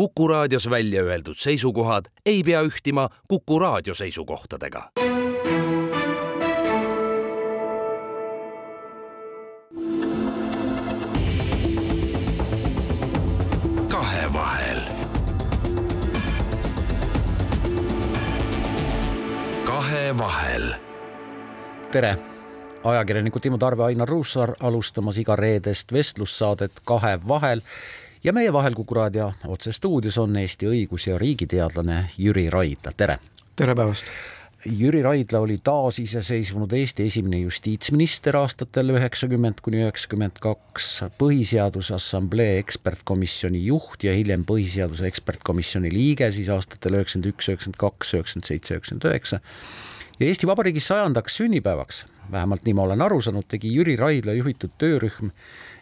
Kuku raadios välja öeldud seisukohad ei pea ühtima Kuku raadio seisukohtadega. kahevahel. kahevahel. tere ajakirjanikud Timo Tarve, Ainar Ruussaar alustamas iga reedest vestlussaadet Kahe vahel ja meie vahel Kuku raadio otsestuudios on Eesti õigus- ja riigiteadlane Jüri Raidla, tere! tere päevast! Jüri Raidla oli taasiseseisvunud Eesti esimene justiitsminister aastatel üheksakümmend kuni üheksakümmend kaks, Põhiseaduse Assamblee ekspertkomisjoni juht ja hiljem Põhiseaduse ekspertkomisjoni liige siis aastatel üheksakümmend üks, üheksakümmend kaks, üheksakümmend seitse, üheksakümmend üheksa ja Eesti Vabariigi sajandaks sünnipäevaks, vähemalt nii ma olen aru saanud, tegi Jüri Raidla juhitud töörühm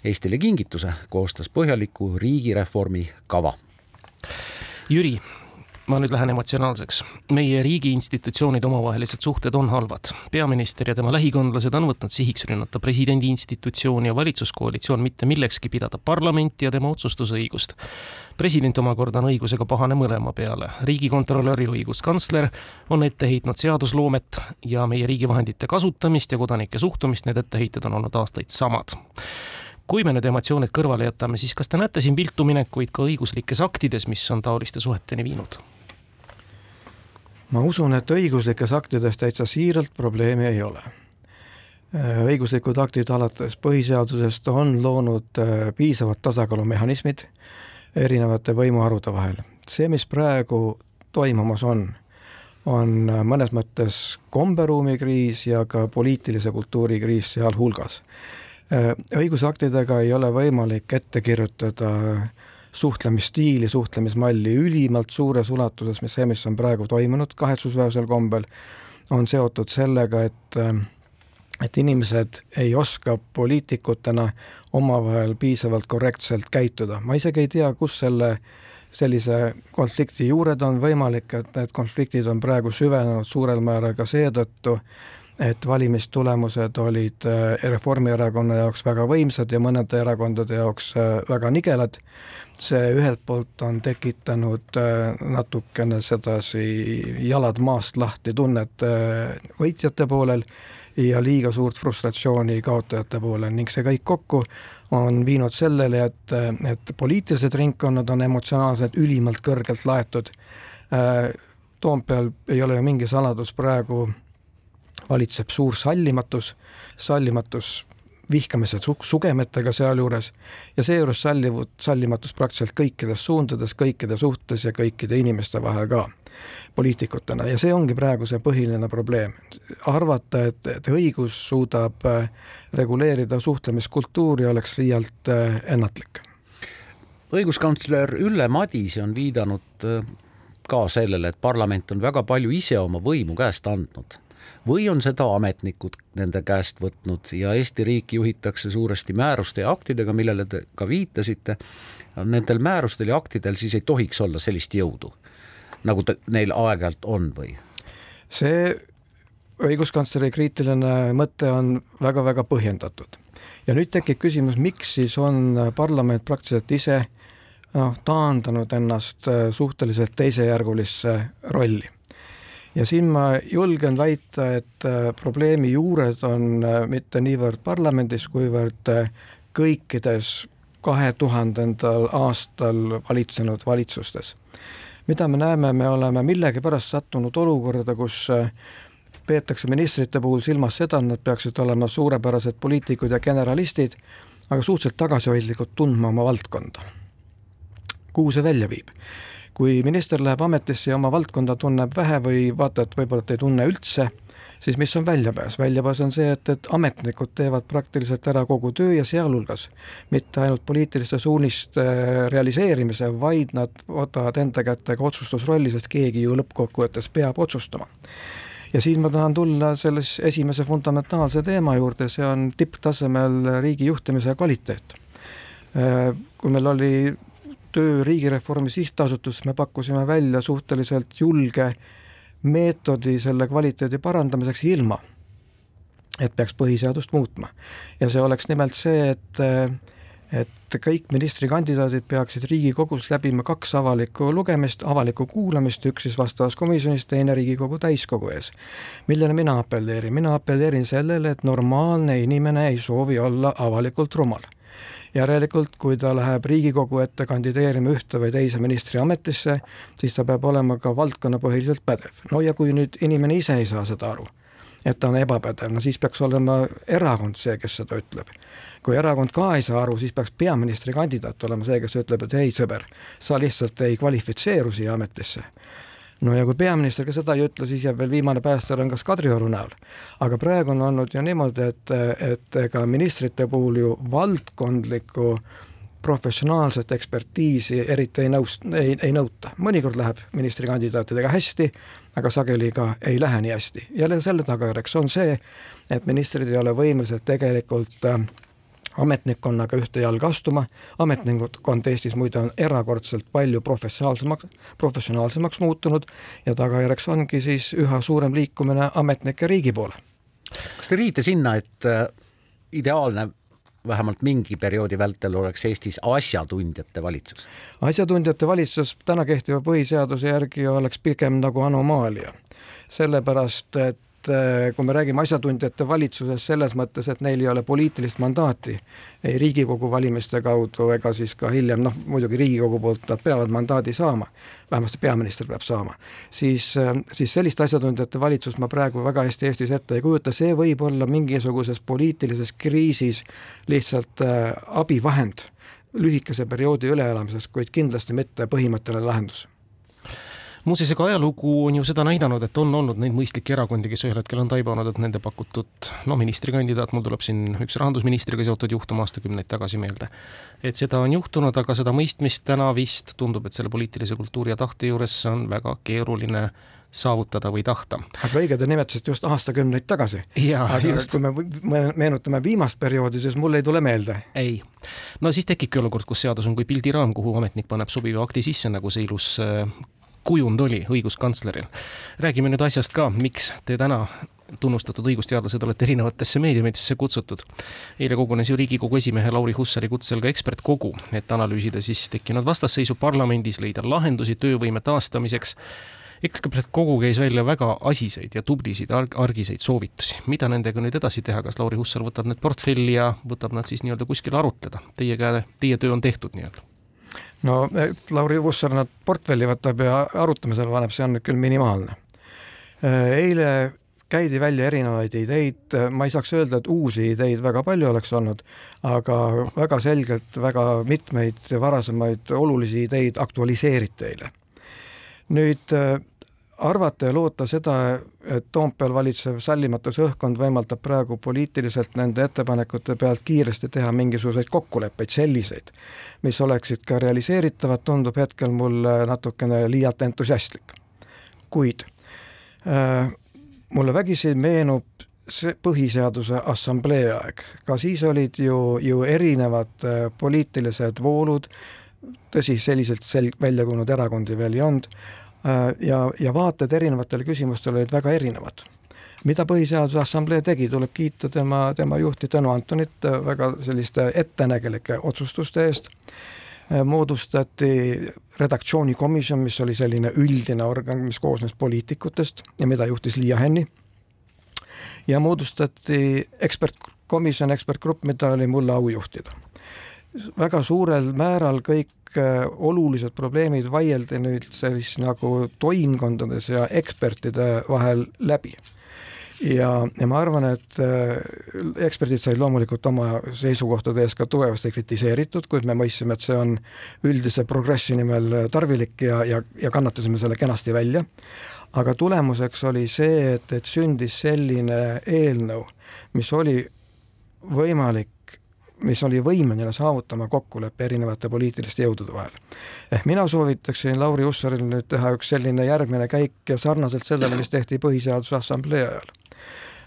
Eestile kingituse, koostas põhjaliku riigireformi kava. Jüri, ma nüüd lähen emotsionaalseks. meie riigi institutsioonide omavahelised suhted on halvad. peaminister ja tema lähikondlased on võtnud sihiks rünnata presidendi institutsiooni ja valitsuskoalitsioon mitte millekski pidada parlamenti ja tema otsustusõigust. president omakorda on õigusega pahane mõlema peale. riigikontrolör ja õiguskantsler on ette heitnud seadusloomet ja meie riigi vahendite kasutamist ja kodanike suhtumist, need etteheited on olnud aastaid samad kui me nüüd emotsioonid kõrvale jätame, siis kas te näete siin viltu minekuid ka õiguslikes aktides, mis on taoliste suheteni viinud? ma usun, et õiguslikes aktides täitsa siiralt probleemi ei ole. Äh, õiguslikud aktid alates põhiseadusest on loonud äh, piisavad tasakaalumehhanismid erinevate võimuharude vahel. see, mis praegu toimumas on, on mõnes mõttes komberuumi kriis ja ka poliitilise kultuuri kriis sealhulgas õigusaktidega ei ole võimalik ette kirjutada suhtlemisstiili, suhtlemismalli ülimalt suures ulatuses, mis see, mis on praegu toimunud kahetsusväärsel kombel, on seotud sellega, et äh, et inimesed ei oska poliitikutena omavahel piisavalt korrektselt käituda. ma isegi ei tea, kus selle sellise konflikti juured on võimalik, et need konfliktid on praegu süvenenud suurel määral ka seetõttu, et valimistulemused olid äh, Reformierakonna jaoks väga võimsad ja mõnede erakondade jaoks äh, väga nigelad. see ühelt poolt on tekitanud äh, natukene sedasi jalad maast lahti tunnet võitjate poolel ja liiga suurt frustratsiooni kaotajate poolel ning see kõik kokku on viinud sellele, et, et poliitilised ringkonnad on emotsionaalselt ülimalt kõrgelt laetud. Toompeal ei ole ju mingi saladus praegu valitseb suur sallimatus, sallimatus vihkamise su-, sugemetega sealjuures ja seejuures sallivud, sallimatus praktiliselt kõikides suundades, kõikide suhtes ja kõikide inimeste vahel ka poliitikutena ja see ongi praegu see põhiline probleem. arvata, et, et õigus suudab äh, reguleerida suhtlemiskultuuri, oleks liialt äh, ennatlik. õiguskantsler Ülle Madise on viidanud äh, ka sellele, et parlament on väga palju ise oma võimu käest andnud või on seda ametnikud nende käest võtnud ja Eesti riiki juhitakse suuresti määruste ja aktidega, millele te ka viitasite. Nendel määrustel ja aktidel siis ei tohiks olla sellist jõudu, nagu ta, neil aeg-ajalt on või? see õiguskantsleri kriitiline mõte on väga-väga põhjendatud. ja nüüd tekib küsimus, miks siis on parlament praktiliselt ise noh, taandanud ennast suhteliselt teisejärgulisse rolli ja siin ma julgen väita, et äh, probleemi juured on äh, mitte niivõrd parlamendis, kuivõrd äh, kõikides kahe tuhandendal aastal valitsenud valitsustes. mida me näeme, me oleme millegipärast sattunud olukorda, kus peetakse ministrite puhul silmas seda, et nad peaksid olema suurepärased poliitikud ja generalistid, aga suhteliselt tagasihoidlikult tundma oma valdkonda. kuhu see välja viib? Kui minister läheb ametisse ja oma valdkonda tunneb vähe või vaata, et võib-olla ta ei tunne üldse, siis mis on väljapääs? väljapääs on see, et, et ametnikud teevad praktiliselt ära kogu töö ja sealhulgas mitte ainult poliitiliste suuniste realiseerimise, vaid nad võtavad enda kätte ka otsustusrolli, sest keegi ju lõppkokkuvõttes peab otsustama ja siis ma tahan tulla selles esimese fundamentaalse teema juurde, see on tipptasemel riigi juhtimise kvaliteet. Kui meil oli töö Riigireformi Sihtasutuses me pakkusime välja suhteliselt julge meetodi selle kvaliteedi parandamiseks ilma, et peaks põhiseadust muutma. ja see oleks nimelt see, et et kõik ministrikandidaadid peaksid Riigikogus läbima kaks avalikku lugemist, avalikku kuulamist, üks siis vastavas komisjonis, teine Riigikogu täiskogu ees. millele mina apelleerin, mina apelleerin sellele, et normaalne inimene ei soovi olla avalikult rumal järelikult, kui ta läheb Riigikogu ette kandideerima ühte või teise ministri ametisse, siis ta peab olema ka valdkonnapõhiliselt pädev. no ja kui nüüd inimene ise ei saa seda aru, et ta on ebapädev, no siis peaks olema erakond see, kes seda ütleb kui erakond ka ei saa aru, siis peaks peaministrikandidaat olema see, kes ütleb, et ei, sõber, sa lihtsalt ei kvalifitseeru siia ametisse no ja kui peaminister ka seda ei ütle, siis jääb veel viimane päästerõngas Kadrioru näol. aga praegu on olnud ju niimoodi, et, et ega ministrite puhul ju valdkondlikku professionaalset ekspertiisi eriti ei nõust-, ei, ei nõuta. mõnikord läheb ministrikandidaatidega hästi, aga sageli ka ei lähe nii hästi. jälle selle tagajärjeks on see, et ministrid ei ole võimelised tegelikult äh, ametnikkonnaga ühte jalga astuma, ametnikkond Eestis muide on erakordselt palju professionaalsemaks, professionaalsemaks muutunud ja tagajärjeks ongi siis üha suurem liikumine ametnike riigi poole. kas te viite sinna, et äh, ideaalne vähemalt mingi perioodi vältel oleks Eestis asjatundjate valitsus? asjatundjate valitsus täna kehtiva põhiseaduse järgi oleks pigem nagu anomaalia, sellepärast et et äh, kui me räägime asjatundjate valitsusest selles mõttes, et neil ei ole poliitilist mandaati ei Riigikogu valimiste kaudu ega siis ka hiljem, noh muidugi Riigikogu poolt nad peavad mandaadi saama, vähemasti peaminister peab saama, siis, äh, siis sellist asjatundjate valitsust ma praegu väga hästi Eestis ette ei kujuta, see võib olla mingisuguses poliitilises kriisis lihtsalt äh, abivahend lühikese perioodi üleelamiseks, kuid kindlasti mitte põhimõtteline lahendus muuseas, ega ajalugu on ju seda näidanud, et on olnud neid mõistlikke erakondi, kes ühel hetkel on taibanud, et nende pakutud no ministrikandidaat, mul tuleb siin üks rahandusministriga seotud juhtum aastakümneid tagasi meelde. et seda on juhtunud, aga seda mõistmist täna vist tundub, et selle poliitilise kultuuri ja tahte juures on väga keeruline saavutada või tahta. aga õige, te nimetasite just aastakümneid tagasi. aga just. kui me meenutame viimast perioodi, siis mul ei tule meelde. ei. no siis tekibki olukord, kus seadus on kui pildiraam, kuhu ametnik paneb sobiva akti sisse, nagu see ilus äh, kujund oli õiguskantsleril. räägime nüüd asjast ka, miks te täna tunnustatud õigusteadlased olete erinevatesse meediumitesse kutsutud. eile kogunes ju Riigikogu esimehe Lauri Hussari kutsel ka ekspertkogu, et analüüsida siis tekkinud vastasseisu parlamendis, leida lahendusi töövõime taastamiseks. ekspertkogu käis välja väga asiseid ja tublisid arg argiseid soovitusi, mida nendega nüüd edasi teha, kas Lauri Hussar võtab need portfelli ja võtab nad siis nii-öelda kuskile arutleda, teie käe, teie töö on tehtud nii-öelda no Lauri Hussar nad portfelli võtab ja arutamisele paneb, see on nüüd küll minimaalne. eile käidi välja erinevaid ideid, ma ei saaks öelda, et uusi ideid väga palju oleks olnud, aga väga selgelt väga mitmeid varasemaid olulisi ideid aktualiseeriti eile. nüüd arvata ja loota seda, et Toompeal valitsev sallimatuse õhkkond võimaldab praegu poliitiliselt nende ettepanekute pealt kiiresti teha mingisuguseid kokkuleppeid, selliseid, mis oleksid ka realiseeritavad, tundub hetkel mulle natukene liialt entusiastlik. kuid äh, mulle vägisi meenub see Põhiseaduse Assamblee aeg, ka siis olid ju, ju erinevad äh, poliitilised voolud, tõsi, selliselt sel-, välja kujunenud erakondi veel ei olnud, ja, ja vaated erinevatele küsimustele olid väga erinevad. mida Põhiseaduse Assamblee tegi, tuleb kiita tema, tema juhti Tõnu Antonit äh, väga selliste ettenägelike otsustuste eest, äh, moodustati redaktsioonikomisjon, mis oli selline üldine organ, mis koosnes poliitikutest ja mida juhtis Liia Hänni, ja moodustati ekspertkomisjon, ekspertgrupp, mida oli mulle au juhtida väga suurel määral kõik äh, olulised probleemid vaieldi nüüd siis nagu toimkondades ja ekspertide vahel läbi. ja, ja ma arvan, et äh, eksperdid said loomulikult oma seisukohtade eest ka tugevasti kritiseeritud, kuid me mõistsime, et see on üldise progressi nimel tarvilik ja, ja, ja kannatasime selle kenasti välja. aga tulemuseks oli see, et, et sündis selline eelnõu, mis oli võimalik mis oli võimeline saavutama kokkuleppe erinevate poliitiliste jõudude vahel. ehk mina soovitaksin Lauri Hussaril nüüd teha üks selline järgmine käik ja sarnaselt sellele, mis tehti Põhiseaduse Assamblee ajal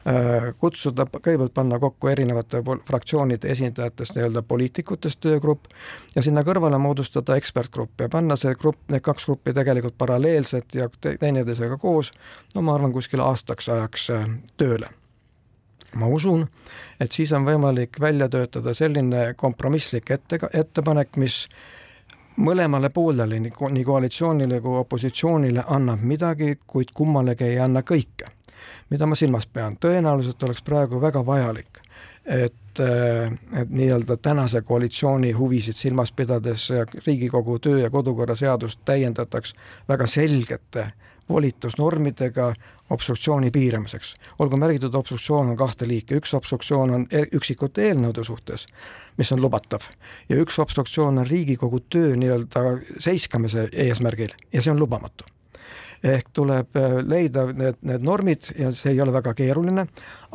äh, kutsuda, kõigepealt panna kokku erinevate fraktsioonide esindajatest nii-öelda poliitikutest töögrupp ja sinna kõrvale moodustada ekspertgrupp ja panna see grupp, need kaks gruppi tegelikult paralleelselt ja teineteisega koos, no ma arvan, kuskil aastaks ajaks äh, tööle ma usun, et siis on võimalik välja töötada selline kompromisslik ette, ettepanek, mis mõlemale poolele, nii koalitsioonile kui opositsioonile annab midagi, kuid kummalegi ei anna kõike. mida ma silmas pean, tõenäoliselt oleks praegu väga vajalik, et, et nii-öelda tänase koalitsiooni huvisid silmas pidades Riigikogu töö- ja kodukorra seadust täiendataks väga selgete volitusnormidega obstruktsiooni piiramiseks. olgu märgitud, obstruktsioon on kahte liiki, üks obstruktsioon on e-, üksikute eelnõude suhtes, mis on lubatav, ja üks obstruktsioon on Riigikogu töö nii-öelda seiskamise eesmärgil ja see on lubamatu ehk tuleb äh, leida need, need normid ja see ei ole väga keeruline,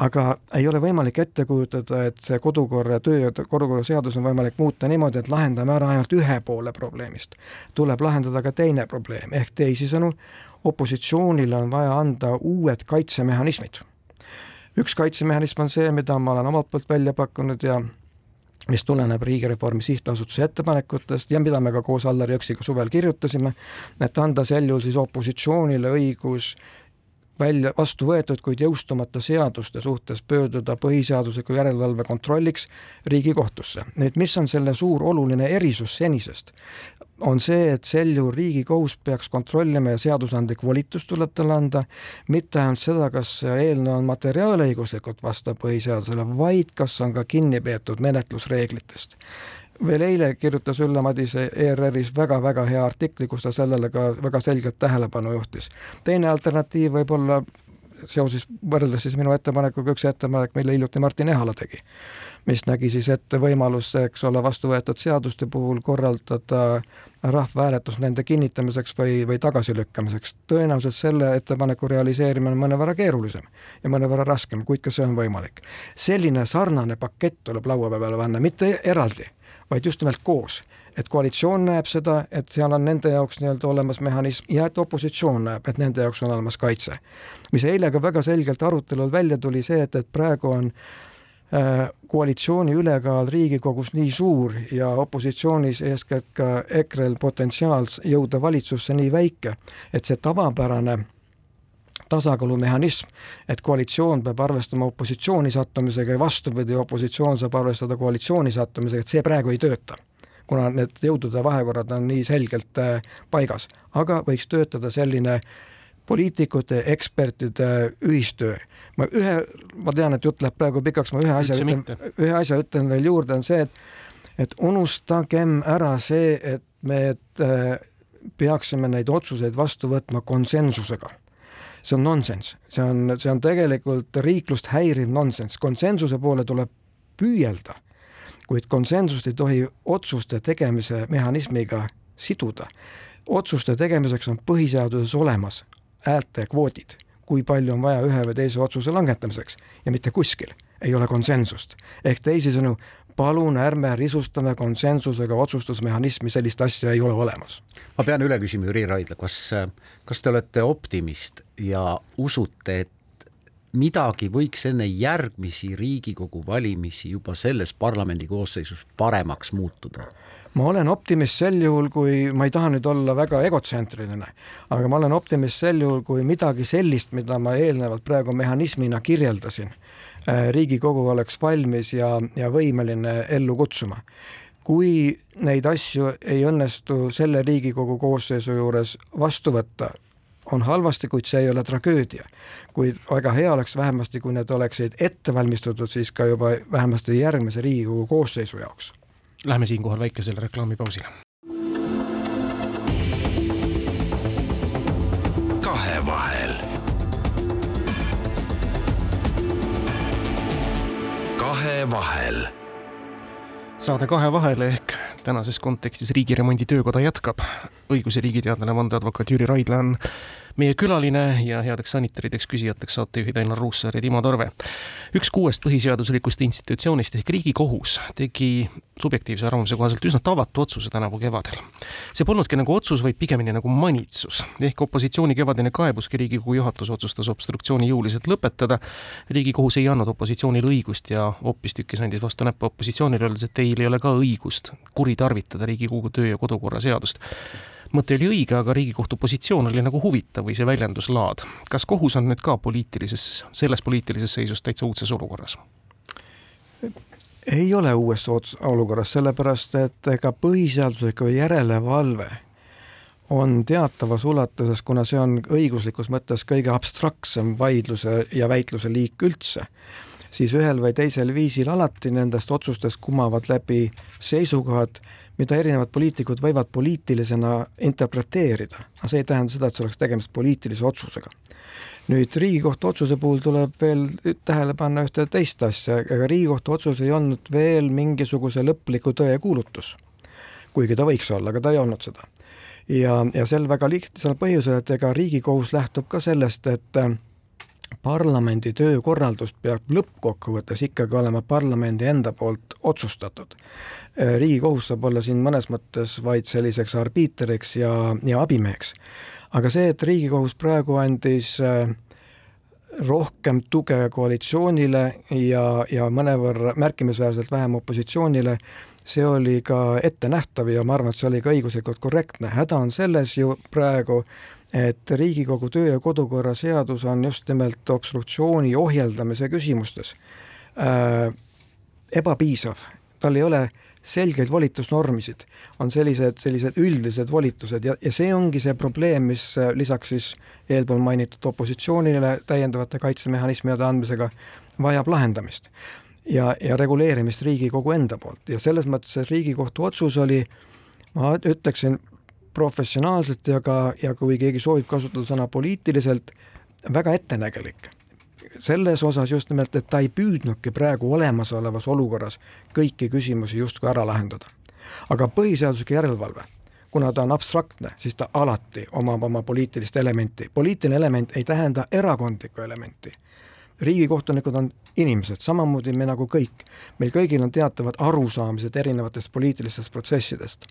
aga ei ole võimalik ette kujutada, et see kodukorra, töö ja kodukorra seadus on võimalik muuta niimoodi, et lahendame ära ainult ühe poole probleemist. tuleb lahendada ka teine probleem, ehk teisisõnu, opositsioonile on vaja anda uued kaitsemehhanismid. üks kaitsemehhanism on see, mida ma olen omalt poolt välja pakkunud ja mis tuleneb Riigireformi Sihtasutuse ettepanekutest ja mida me ka koos Allar Jõksiga suvel kirjutasime, et anda sel juhul siis opositsioonile õigus välja, vastu võetud, kuid jõustumata seaduste suhtes pöörduda põhiseadusliku järelevalve kontrolliks Riigikohtusse. nüüd, mis on selle suur oluline erisus senisest? on see, et sel juhul Riigikohus peaks kontrollima ja seadusandlik volitus tuleb talle anda, mitte ainult seda, kas eelnõu on materiaalõiguslikult vastav põhiseadusele, vaid kas on ka kinni peetud menetlusreeglitest veel eile kirjutas Ülle Madise ERR-is väga-väga hea artikli, kus ta sellele ka väga selgelt tähelepanu juhtis. teine alternatiiv võib olla seoses, võrreldes siis minu ettepanekuga, üks ettepanek, mille hiljuti Martin Ehala tegi, mis nägi siis ette võimalust, eks ole, vastu võetud seaduste puhul korraldada rahvahääletus nende kinnitamiseks või, või tagasilükkamiseks. tõenäoliselt selle ettepaneku realiseerimine on mõnevõrra keerulisem ja mõnevõrra raskem, kuid ka see on võimalik. selline sarnane pakett tuleb laua peale panna, mitte eraldi vaid just nimelt koos. et koalitsioon näeb seda, et seal on nende jaoks nii-öelda olemas mehhanism ja et opositsioon näeb, et nende jaoks on olemas kaitse. mis eile ka väga selgelt arutelul välja tuli, see, et, et praegu on äh, koalitsiooni ülekaal Riigikogus nii suur ja opositsioonis eeskätt ka EKRE-l potentsiaal jõuda valitsusse nii väike, et see tavapärane tasakaalumehhanism, et koalitsioon peab arvestama opositsiooni sattumisega ja vastupidi, opositsioon saab arvestada koalitsiooni sattumisega, et see praegu ei tööta kuna need jõudude vahekorrad on nii selgelt äh, paigas, aga võiks töötada selline poliitikute, ekspertide ühistöö. ma ühe, ma tean, et jutt läheb praegu pikaks, ma ühe asja Üldse ütlen, ühe asja ütlen veel juurde, on see, et et unustagem ära see, et me et, äh, peaksime neid otsuseid vastu võtma konsensusega see on nonsenss, see on, see on tegelikult riiklust häiriv nonsenss, konsensuse poole tuleb püüelda, kuid konsensust ei tohi otsuste tegemise mehhanismiga siduda. otsuste tegemiseks on põhiseaduses olemas häälte kvoodid, kui palju on vaja ühe või teise otsuse langetamiseks ja mitte kuskil ei ole konsensust. ehk teisisõnu, palun ärme risustame konsensusega otsustusmehhanismi, sellist asja ei ole olemas. ma pean üle küsima, Jüri Raidla, kas, kas te olete optimist ja usute, et midagi võiks enne järgmisi Riigikogu valimisi juba selles parlamendi koosseisus paremaks muutuda? ma olen optimist sel juhul, kui ma ei taha nüüd olla väga egotsentriline, aga ma olen optimist sel juhul, kui midagi sellist, mida ma eelnevalt praegu mehhanismina kirjeldasin, Riigikogu oleks valmis ja, ja võimeline ellu kutsuma. kui neid asju ei õnnestu selle Riigikogu koosseisu juures vastu võtta, on halvasti, kuid see ei ole tragöödia. kuid väga hea oleks vähemasti, kui need oleksid ette valmistatud siis ka juba vähemasti järgmise Riigikogu koosseisu jaoks Läheme siinkohal väikesele reklaamipausile. kahevahel. Kahevahel. saade Kahe vahele ehk tänases kontekstis Riigiremondi Töökoda jätkab. Õigus- ja riigiteadlane vandeadvokaat Jüri Raidla on meie külaline ja headeks sanitarideks küsijateks saatejuhid Ainar Ruussaar ja Timo Torve. üks kuuest põhiseaduslikust institutsioonist ehk Riigikohus tegi subjektiivse arvamuse kohaselt üsna tavatu otsuse tänavu kevadel. see polnudki nagu otsus, vaid pigemini nagu manitsus ehk opositsiooni kevadine kaebuski Riigikogu juhatus otsustas obstruktsiooni jõuliselt lõpetada. riigikohus ei andnud opositsioonile õigust ja hoopistükkis andis vastu näppu opositsioonile, öeldes, et teil ei ole ka õigust kuritarvitada Riigikogu töö ja kodukorra seadust mõte oli õige, aga Riigikohtu positsioon oli nagu huvitav või see väljenduslaad. kas kohus on nüüd ka poliitilises, selles poliitilises seisus täitsa uudses olukorras? ei ole uues olukorras, sellepärast et ega põhiseadusliku järelevalve on teatavas ulatuses, kuna see on õiguslikus mõttes kõige abstraktsem vaidluse ja väitluse liik üldse, siis ühel või teisel viisil alati nendest otsustest kumavad läbi seisukohad, mida erinevad poliitikud võivad poliitilisena interpreteerida. aga see ei tähenda seda, et see oleks tegemist poliitilise otsusega. nüüd Riigikohtu otsuse puhul tuleb veel tähele panna ühte teist asja, ega Riigikohtu otsus ei olnud veel mingisuguse lõpliku tõe kuulutus. kuigi ta võiks olla, aga ta ei olnud seda. ja, ja sel väga lihtsal põhjusel, et ega Riigikohus lähtub ka sellest, et parlamendi töökorraldus peab lõppkokkuvõttes ikkagi olema parlamendi enda poolt otsustatud. Äh, riigikohus saab olla siin mõnes mõttes vaid selliseks arbiitriks ja, ja abimeheks. aga see, et Riigikohus praegu andis äh, rohkem tuge koalitsioonile ja, ja mõnevõrra märkimisväärselt vähem opositsioonile, see oli ka ettenähtav ja ma arvan, et see oli ka õiguslikult korrektne. häda on selles ju praegu, et Riigikogu töö- ja kodukorra seadus on just nimelt obstruktsiooni ohjeldamise küsimustes äh, ebapiisav, tal ei ole selgeid volitusnormisid, on sellised, sellised üldised volitused ja, ja see ongi see probleem, mis äh, lisaks siis eelpool mainitud opositsioonile täiendavate kaitsemehhanismide andmisega vajab lahendamist. ja, ja reguleerimist Riigikogu enda poolt ja selles mõttes, et Riigikohtu otsus oli, ma ütleksin, professionaalselt ja ka, ja kui keegi soovib kasutada sõna poliitiliselt, väga ettenägelik. selles osas just nimelt, et ta ei püüdnudki praegu olemasolevas olukorras kõiki küsimusi justkui ära lahendada. aga põhiseaduslik järelevalve, kuna ta on abstraktne, siis ta alati omab oma poliitilist elementi. poliitiline element ei tähenda erakondlikku elementi riigikohtunikud on inimesed, samamoodi me nagu kõik. meil kõigil on teatavad arusaamised erinevatest poliitilistest protsessidest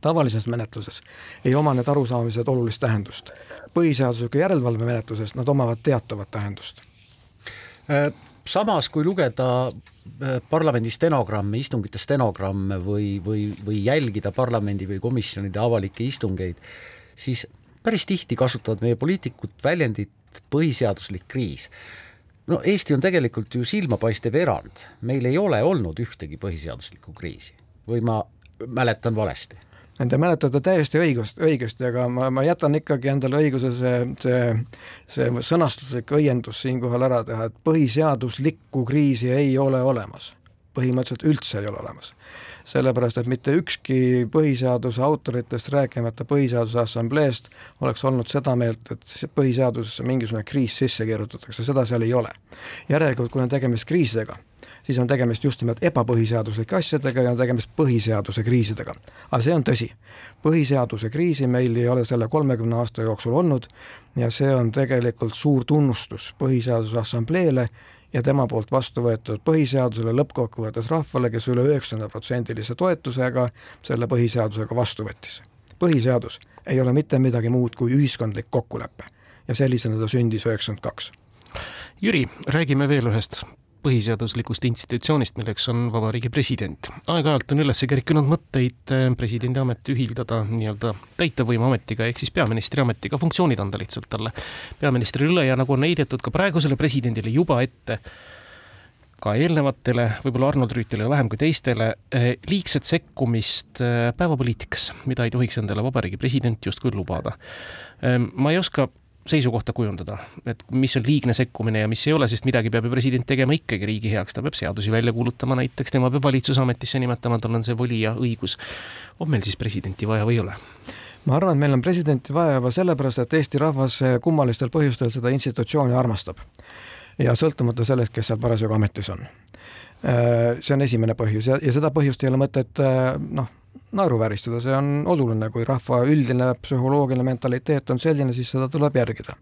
tavalises menetluses ei oma need arusaamised olulist tähendust. põhiseadusliku järelevalve menetluses nad omavad teatavat tähendust. Äh, samas, kui lugeda äh, parlamendi stenogramme, istungite stenogramme või, või, või jälgida parlamendi või komisjonide avalikke istungeid, siis päris tihti kasutavad meie poliitikud väljendit põhiseaduslik kriis. no Eesti on tegelikult ju silmapaistev erand, meil ei ole olnud ühtegi põhiseaduslikku kriisi või ma mäletan valesti Te mäletate täiesti õigust, õigesti, aga ma, ma jätan ikkagi endale õiguse see, see, see sõnastuslik õiendus siinkohal ära teha, et põhiseaduslikku kriisi ei ole olemas. põhimõtteliselt üldse ei ole olemas. Sellepärast, et mitte ükski põhiseaduse autoritest, rääkimata Põhiseaduse Assambleest, oleks olnud seda meelt, et põhiseadusesse mingisugune kriis sisse kirjutatakse, seda seal ei ole. järelikult, kui on tegemist kriisidega siis on tegemist just nimelt ebapõhiseaduslike asjadega ja on tegemist põhiseaduse kriisidega. aga see on tõsi, põhiseaduse kriisi meil ei ole selle kolmekümne aasta jooksul olnud ja see on tegelikult suur tunnustus Põhiseaduse Assambleele ja tema poolt vastu võetud põhiseadusele lõppkokkuvõttes rahvale, kes üle üheksakümneprotsendilise toetusega selle põhiseadusega vastu võttis. põhiseadus ei ole mitte midagi muud kui ühiskondlik kokkulepe ja sellisena ta sündis üheksakümmend kaks. Jüri, räägime veel ühest põhiseaduslikust institutsioonist, milleks on Vabariigi President. aeg-ajalt on üles kerkinud mõtteid eh, presidendi amet ühildada nii-öelda täitevvõimu ametiga ehk siis peaministri ametiga, funktsioonid anda lihtsalt talle peaministrile üle ja nagu on heidetud ka praegusele presidendile juba ette, ka eelnevatele, võib-olla Arnold Rüütile vähem kui teistele, eh, liigset sekkumist eh, päevapoliitikasse, mida ei tohiks endale Vabariigi President justkui lubada. ma ei oska seisukohta kujundada, et mis on liigne sekkumine ja mis ei ole, sest midagi peab ju president tegema ikkagi riigi heaks, ta peab seadusi välja kuulutama näiteks, tema peab valitsusametisse nimetama, tal on see voli ja õigus. on meil siis presidenti vaja või ei ole? ma arvan, et meil on presidenti vaja juba sellepärast, et Eesti rahvas kummalistel põhjustel seda institutsiooni armastab. ja sõltumata sellest, kes seal parasjagu ametis on. Äh, see on esimene põhjus ja, ja seda põhjust ei ole mõtet äh, noh, naeruvääristada, see on oluline, kui rahva üldine psühholoogiline mentaliteet on selline, siis seda tuleb järgida.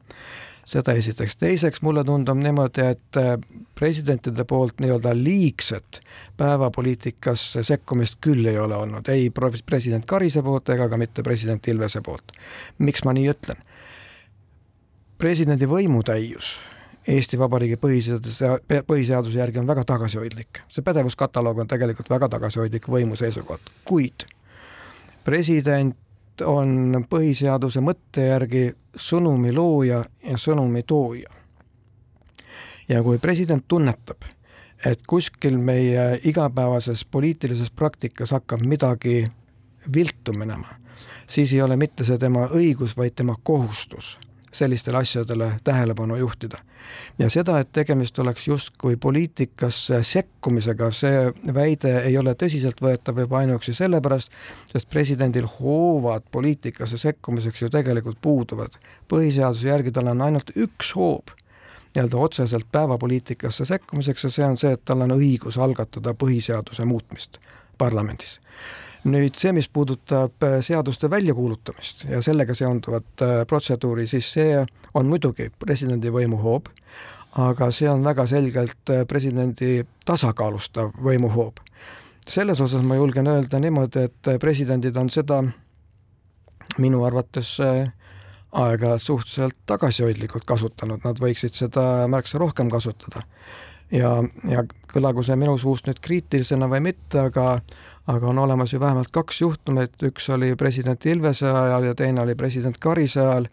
seda esiteks, teiseks mulle tundub niimoodi, et äh, presidentide poolt nii-öelda liigset päevapoliitikasse sekkumist küll ei ole olnud, ei president Karise poolt ega ka mitte president Ilvese poolt. miks ma nii ütlen? presidendi võimutäius Eesti Vabariigi põhiseaduse, põhiseaduse järgi on väga tagasihoidlik. see pädevuskataloog on tegelikult väga tagasihoidlik võimu seisukohalt, kuid president on põhiseaduse mõtte järgi sõnumi looja ja sõnumi tooja. ja kui president tunnetab, et kuskil meie igapäevases poliitilises praktikas hakkab midagi viltu minema, siis ei ole mitte see tema õigus, vaid tema kohustus sellistele asjadele tähelepanu juhtida. ja seda, et tegemist oleks justkui poliitikasse sekkumisega, see väide ei ole tõsiseltvõetav juba ainuüksi sellepärast, sest presidendil hoovad poliitikasse sekkumiseks ju tegelikult puuduvad. põhiseaduse järgi tal on ainult üks hoob nii-öelda otseselt päevapoliitikasse sekkumiseks ja see on see, et tal on õigus algatada põhiseaduse muutmist parlamendis nüüd see, mis puudutab äh, seaduste väljakuulutamist ja sellega seonduvat äh, protseduuri, siis see on muidugi presidendi võimuhoob, aga see on väga selgelt äh, presidendi tasakaalustav võimuhoob. selles osas ma julgen öelda niimoodi, et presidendid on seda minu arvates aeg-ajalt suhteliselt tagasihoidlikult kasutanud, nad võiksid seda märksa rohkem kasutada ja, ja kõlagu see minu suust nüüd kriitilisena või mitte, aga aga on olemas ju vähemalt kaks juhtumit, üks oli president Ilvese ajal ja teine oli president Karise ajal,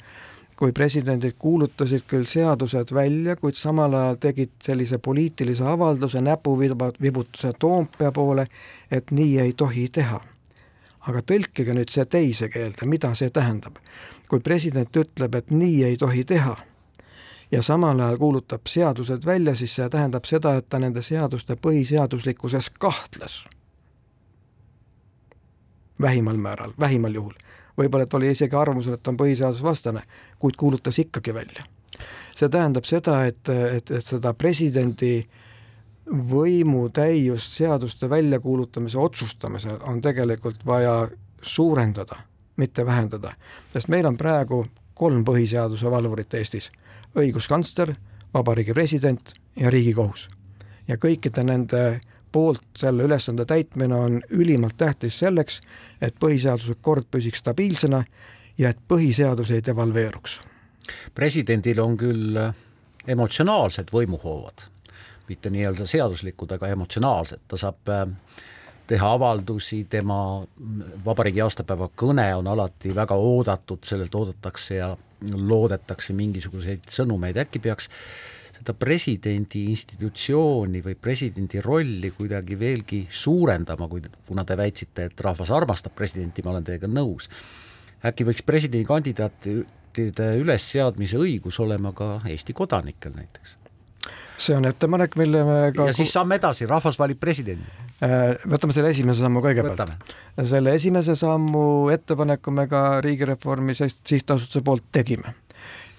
kui presidendid kuulutasid küll seadused välja, kuid samal ajal tegid sellise poliitilise avalduse, näpuvibutuse Toompea poole, et nii ei tohi teha. aga tõlkige nüüd see teise keelde, mida see tähendab. kui president ütleb, et nii ei tohi teha ja samal ajal kuulutab seadused välja, siis see tähendab seda, et ta nende seaduste põhiseaduslikkuses kahtles. vähimal määral, vähimal juhul. võib-olla, et oli isegi arvamusel, et on põhiseadusvastane, kuid kuulutas ikkagi välja. see tähendab seda, et, et, et seda presidendi võimutäiust seaduste väljakuulutamise otsustamisel on tegelikult vaja suurendada, mitte vähendada, sest meil on praegu kolm põhiseaduse valvurit Eestis õiguskantsler, vabariigi president ja Riigikohus. ja kõikide nende poolt selle ülesande täitmine on ülimalt tähtis selleks, et põhiseaduslik kord püsiks stabiilsena ja et põhiseadus ei devalveeruks. presidendil on küll emotsionaalsed võimuhoovad, mitte nii-öelda seaduslikud, aga emotsionaalsed, ta saab äh, teha avaldusi, tema vabariigi aastapäeva kõne on alati väga oodatud, sellelt oodatakse ja loodetakse mingisuguseid sõnumeid, äkki peaks seda presidendi institutsiooni või presidendi rolli kuidagi veelgi suurendama, kui, kuna te väitsite, et rahvas armastab presidenti, ma olen teiega nõus. äkki võiks presidendikandidaatide ülesseadmise õigus olema ka Eesti kodanikel näiteks? See on ettepanek, mille me ka ja siis samme edasi, rahvas valib presidendi. Äh, võtame selle esimese sammu kõigepealt. selle esimese sammu ettepaneku me ka Riigireformi Sihtasutuse poolt tegime.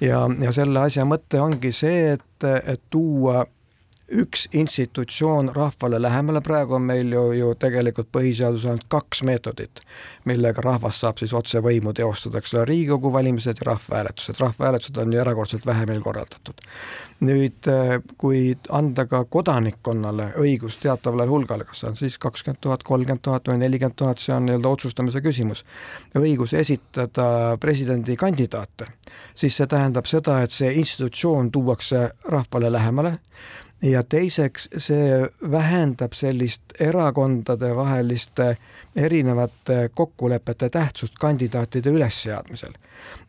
ja, ja selle asja mõte ongi see, et, et tuua üks institutsioon rahvale lähemale, praegu on meil ju, ju tegelikult põhiseaduses ainult kaks meetodit, millega rahvas saab siis otsevõimu teostada, eks ole, Riigikogu valimised ja rahvahääletused, rahvahääletused on ju erakordselt vähe meil korraldatud. nüüd, äh, kui anda ka kodanikkonnale õigus teatavale hulgale, kas see on siis kakskümmend tuhat, kolmkümmend tuhat või nelikümmend tuhat, see on nii-öelda otsustamise küsimus, õigus esitada presidendikandidaate, siis see tähendab seda, et see institutsioon tuuakse rahvale lähemale, ja teiseks, see vähendab sellist erakondadevaheliste erinevate kokkulepete tähtsust kandidaatide ülesseadmisel.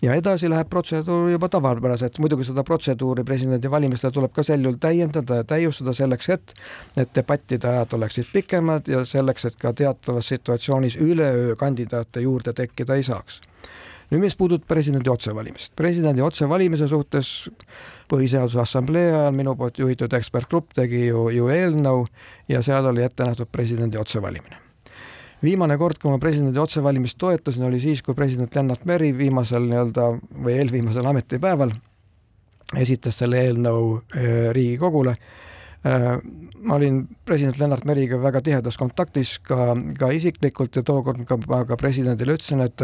ja edasi läheb protseduur juba tavapäraselt, muidugi seda protseduuri presidendivalimistel tuleb ka sel juhul täiendada ja täiustada selleks, et need debattide ajad oleksid pikemad ja selleks, et ka teatavas situatsioonis üleöö kandidaate juurde tekkida ei saaks nüüd, mis puudutab presidendi otsevalimist, presidendi otsevalimise suhtes põhiseaduse assamblee ajal minu poolt juhitud ekspertgrupp tegi ju, ju eelnõu ja seal oli ette nähtud presidendi otsevalimine. viimane kord, kui ma presidendi otsevalimist toetasin, oli siis, kui president Lennart Meri viimasel nii-öelda või eelviimasel ametipäeval esitas selle eelnõu eh, Riigikogule ma olin president Lennart Meriga väga tihedas kontaktis ka, ka isiklikult ja tookord ka, ka presidendile ütlesin, et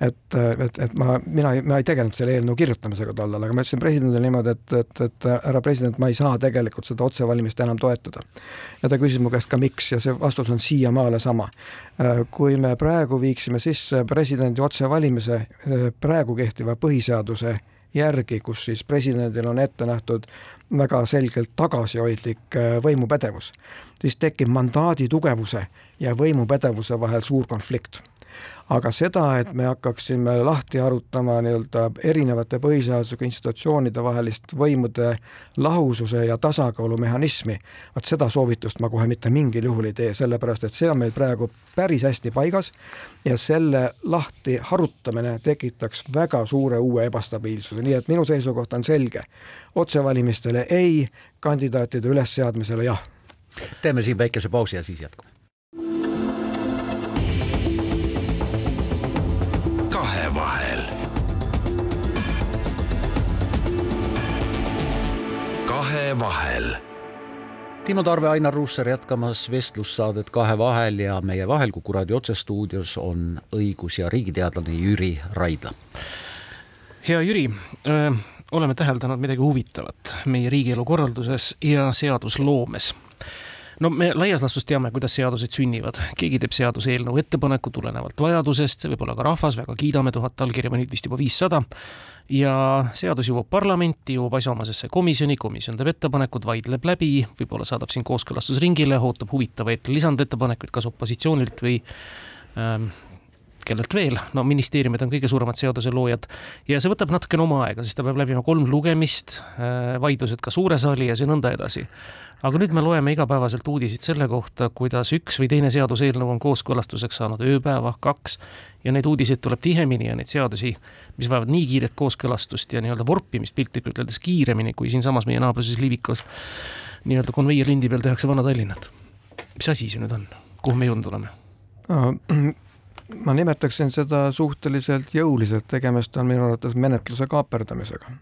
et, et, et ma, mina, ma ei tegelenud selle eelnõu kirjutamisega tollal, aga ma ütlesin presidendile niimoodi, et, et, et härra president, ma ei saa tegelikult seda otsevalimist enam toetada. ja ta küsis mu käest ka miks ja see vastus on siiamaale sama. Äh, kui me praegu viiksime sisse presidendi otsevalimise äh, praegu kehtiva põhiseaduse järgi, kus siis presidendil on ette nähtud väga selgelt tagasihoidlik äh, võimupädevus, siis tekib mandaadi tugevuse ja võimupädevuse vahel suur konflikt. Aga seda, et me hakkaksime lahti arutama nii-öelda erinevate põhiseadusega institutsioonide vahelist võimude lahususe ja tasakaalu mehhanismi, vot seda soovitust ma kohe mitte mingil juhul ei tee, sellepärast et see on meil praegu päris hästi paigas ja selle lahti harutamine tekitaks väga suure uue ebastabiilsuse, nii et minu seisukoht on selge. otsevalimistele ei, kandidaatide ülesseadmisele jah. teeme siin väikese pausi ja siis jätkame. Kahevahel Timo Tarve, Ainar Ruussaar jätkamas vestlussaadet Kahevahel ja meie vahel Kuku raadio otsestuudios on õigus- ja riigiteadlane Jüri Raidla. hea Jüri, oleme täheldanud midagi huvitavat meie riigielu korralduses ja seadusloomes no me laias laastus teame, kuidas seadused sünnivad, keegi teeb seaduseelnõu ettepaneku tulenevalt vajadusest, see võib olla ka rahvas, väga kiidame, tuhat allkirja või nüüd vist juba viissada. Ja seadus jõuab parlamenti, jõuab asjaomasesse komisjoni, komisjon teeb ettepanekud, vaidleb läbi, võib-olla saadab siin kooskõlastusringile, ootab huvitavaid lisandettepanekuid, kas opositsioonilt või ähm, kellelt veel, no ministeeriumid on kõige suuremad seaduseloojad ja see võtab natukene oma aega, sest ta peab läbima kolm lugemist, äh, vaidlused ka suure saali ja see nõnda edasi aga nüüd me loeme igapäevaselt uudiseid selle kohta, kuidas üks või teine seaduseelnõu on kooskõlastuseks saanud ööpäeva, kaks ja neid uudiseid tuleb tihemini ja neid seadusi, mis vajavad nii kiiret kooskõlastust ja nii-öelda vorpimist piltlikult öeldes kiiremini, kui siinsamas meie naabruses Liivikas nii-öelda konveierlindi peal tehakse Vana-Tallinnat. mis asi see nüüd on, kuhu me jõudnud oleme? Ma nimetaksin seda suhteliselt jõuliselt, tegemist on minu arvates menetluse kaaperdamisega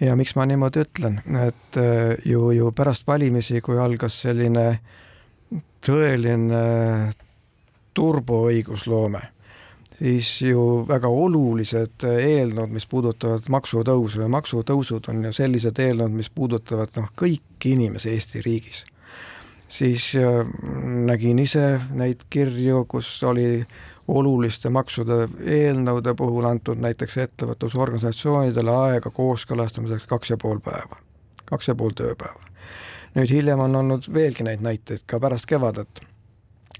ja miks ma niimoodi ütlen, et äh, ju, ju pärast valimisi, kui algas selline tõeline turboõigusloome, siis ju väga olulised eelnõud, mis puudutavad maksutõusu ja maksutõusud on ju sellised eelnõud, mis puudutavad noh, kõiki inimesi Eesti riigis. Siis äh, nägin ise neid kirju, kus oli oluliste maksude eelnõude puhul antud näiteks ettevõtlusorganisatsioonidele aega kooskõlastamiseks kaks ja pool päeva, kaks ja pool tööpäeva. nüüd hiljem on olnud veelgi neid näiteid ka pärast kevadet,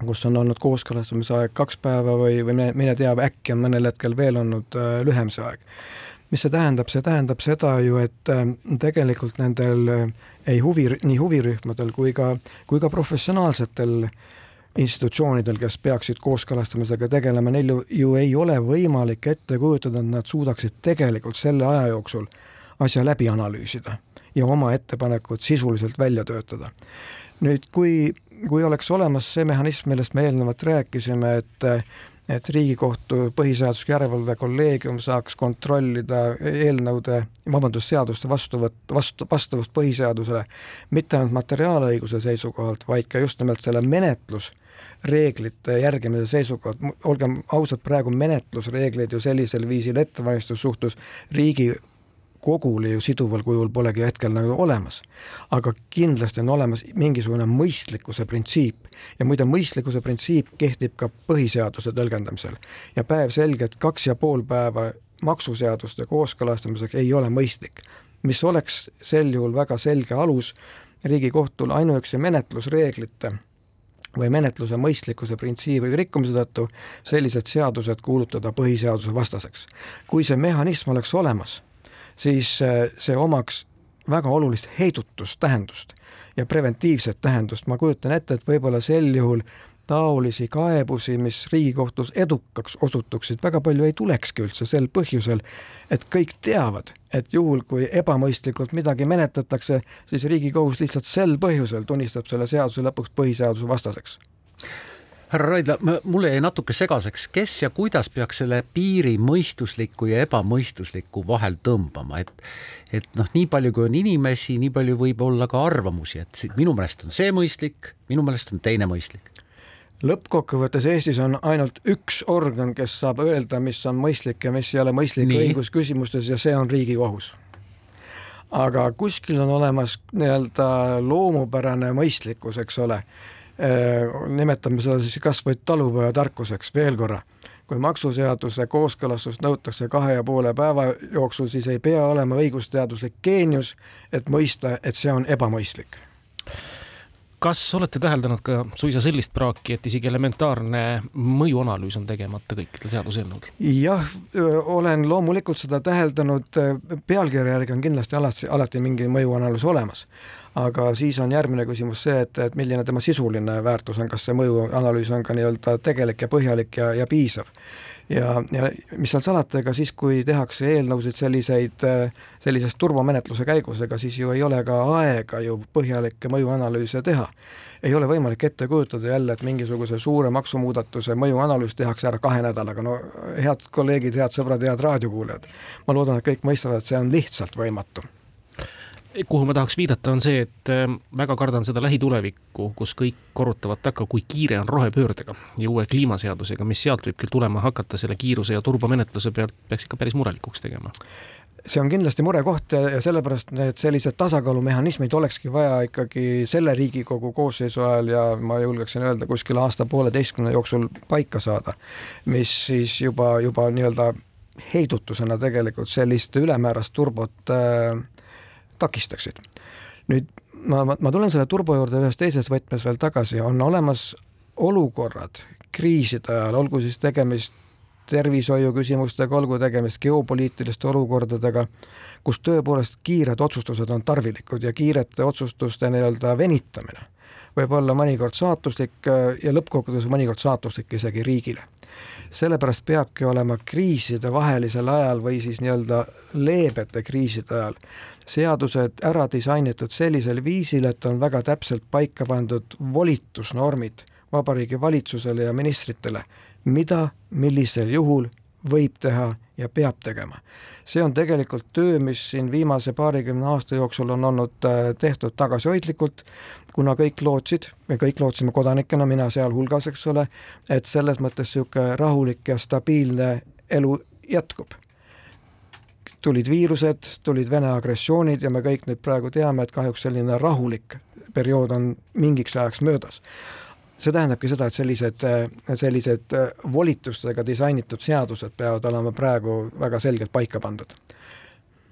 kus on olnud kooskõlastamise aeg kaks päeva või, või mine, tea, äkki on mõnel hetkel veel olnud äh, lühem see aeg mis see tähendab, see tähendab seda ju, et äh, tegelikult nendel äh, ei huvi, nii huvirühmadel kui ka, kui ka professionaalsetel institutsioonidel, kes peaksid kooskõlastamisega tegelema, neil ju, ju ei ole võimalik ette kujutada, et nad suudaksid tegelikult selle aja jooksul asja läbi analüüsida ja oma ettepanekud sisuliselt välja töötada. nüüd, kui, kui oleks olemas see mehhanism, millest me eelnevalt rääkisime, et et Riigikohtu põhiseadusliku järelevalve kolleegium saaks kontrollida eelnõude, vabandust, seaduste vastuvõtt, vastu, vastavust põhiseadusele mitte ainult materiaalõiguse seisukohalt, vaid ka just nimelt selle menetlus reeglite järgimise seisukohalt, olgem ausad, praegu menetlusreegleid ju sellisel viisil ettevalmistus suhtes riigi kogule ju siduval kujul polegi hetkel nagu olemas. aga kindlasti on olemas mingisugune mõistlikkuse printsiip ja muide, mõistlikkuse printsiip kehtib ka põhiseaduse tõlgendamisel. ja päevselgelt kaks ja pool päeva maksuseaduste kooskõlastamiseks ei ole mõistlik, mis oleks sel juhul väga selge alus Riigikohtul ainuüksi menetlusreeglite või menetluse mõistlikkuse printsiibi rikkumise tõttu sellised seadused kuulutada põhiseaduse vastaseks. kui see mehhanism oleks olemas, siis äh, see omaks väga olulist heidutustähendust ja preventiivset tähendust, ma kujutan ette, et võib-olla sel juhul taolisi kaebusi, mis Riigikohtus edukaks osutuksid, väga palju ei tulekski üldse sel põhjusel, et kõik teavad, et juhul, kui ebamõistlikult midagi menetletakse, siis Riigikohus lihtsalt sel põhjusel tunnistab selle seaduse lõpuks põhiseaduse vastaseks härra Raidla, mulle jäi natuke segaseks, kes ja kuidas peaks selle piiri mõistusliku ja ebamõistusliku vahel tõmbama, et et noh, nii palju kui on inimesi, nii palju võib olla ka arvamusi, et minu meelest on see mõistlik, minu meelest on teine mõistlik lõppkokkuvõttes Eestis on ainult üks organ, kes saab öelda, mis on mõistlik ja mis ei ole mõistlik õigusküsimustes ja see on Riigikohus. aga kuskil on olemas nii-öelda loomupärane mõistlikkus, eks ole. Nimetame seda siis kas või talupojatarkuseks veel korra. kui maksuseaduse kooskõlastust nõutakse kahe ja poole päeva jooksul, siis ei pea olema õigusteaduslik geenius, et mõista, et see on ebamõistlik kas olete täheldanud ka suisa sellist praaki, et isegi elementaarne mõjuanalüüs on tegemata kõikidel seaduseelnõudel? jah, olen loomulikult seda täheldanud, pealkirja järgi on kindlasti alati, alati mingi mõjuanalüüs olemas. aga siis on järgmine küsimus see, et, et milline tema sisuline väärtus on, kas see mõjuanalüüs on ka nii-öelda tegelik ja põhjalik ja, ja piisav ja, ja mis seal salata, ega siis, kui tehakse eelnõusid selliseid, sellises turvamenetluse käigus, ega siis ju ei ole ka aega ju põhjalikke mõjuanalüüse teha. ei ole võimalik ette kujutada jälle, et mingisuguse suure maksumuudatuse mõjuanalüüs tehakse ära kahe nädalaga, no head kolleegid, head sõbrad, head raadiokuulajad, ma loodan, et kõik mõistavad, et see on lihtsalt võimatu kuhu ma tahaks viidata, on see, et äh, väga kardan seda lähitulevikku, kus kõik korrutavad takka, kui kiire on rohepöördega ja uue kliimaseadusega, mis sealt võib küll tulema hakata selle kiiruse ja turbomenetluse pealt, peaks ikka päris murelikuks tegema. See on kindlasti murekoht ja sellepärast need sellised tasakaalumehhanismid olekski vaja ikkagi selle Riigikogu koosseisu ajal ja ma julgeksin öelda, kuskil aasta-pooleteistkümne jooksul paika saada, mis siis juba, juba nii-öelda heidutusena tegelikult sellist ülemäärast turbot äh, takistaksid. nüüd ma, ma, ma tulen selle turbo juurde ühes teises võtmes veel tagasi, on olemas olukorrad kriiside ajal, olgu siis tegemist tervishoiu küsimustega, olgu tegemist geopoliitiliste olukordadega, kus tõepoolest kiired otsustused on tarvilikud ja kiirete otsustuste nii-öelda venitamine võib olla mõnikord saatuslik ja lõppkokkuvõttes mõnikord saatuslik isegi riigile sellepärast peabki olema kriiside vahelisel ajal või siis nii-öelda leebete kriiside ajal. seadused ära disainitud sellisel viisil, et on väga täpselt paika pandud volitusnormid Vabariigi Valitsusele ja ministritele, mida, millisel juhul võib teha ja peab tegema. see on tegelikult töö, mis siin viimase paarikümne aasta jooksul on olnud äh, tehtud tagasihoidlikult, kuna kõik lootsid, me kõik lootsime kodanikena, mina sealhulgas, eks ole, et selles mõttes niisugune rahulik ja stabiilne elu jätkub. tulid viirused, tulid Vene agressioonid ja me kõik nüüd praegu teame, et kahjuks selline rahulik periood on mingiks ajaks möödas see tähendabki seda, et sellised, sellised volitustega disainitud seadused peavad olema praegu väga selgelt paika pandud.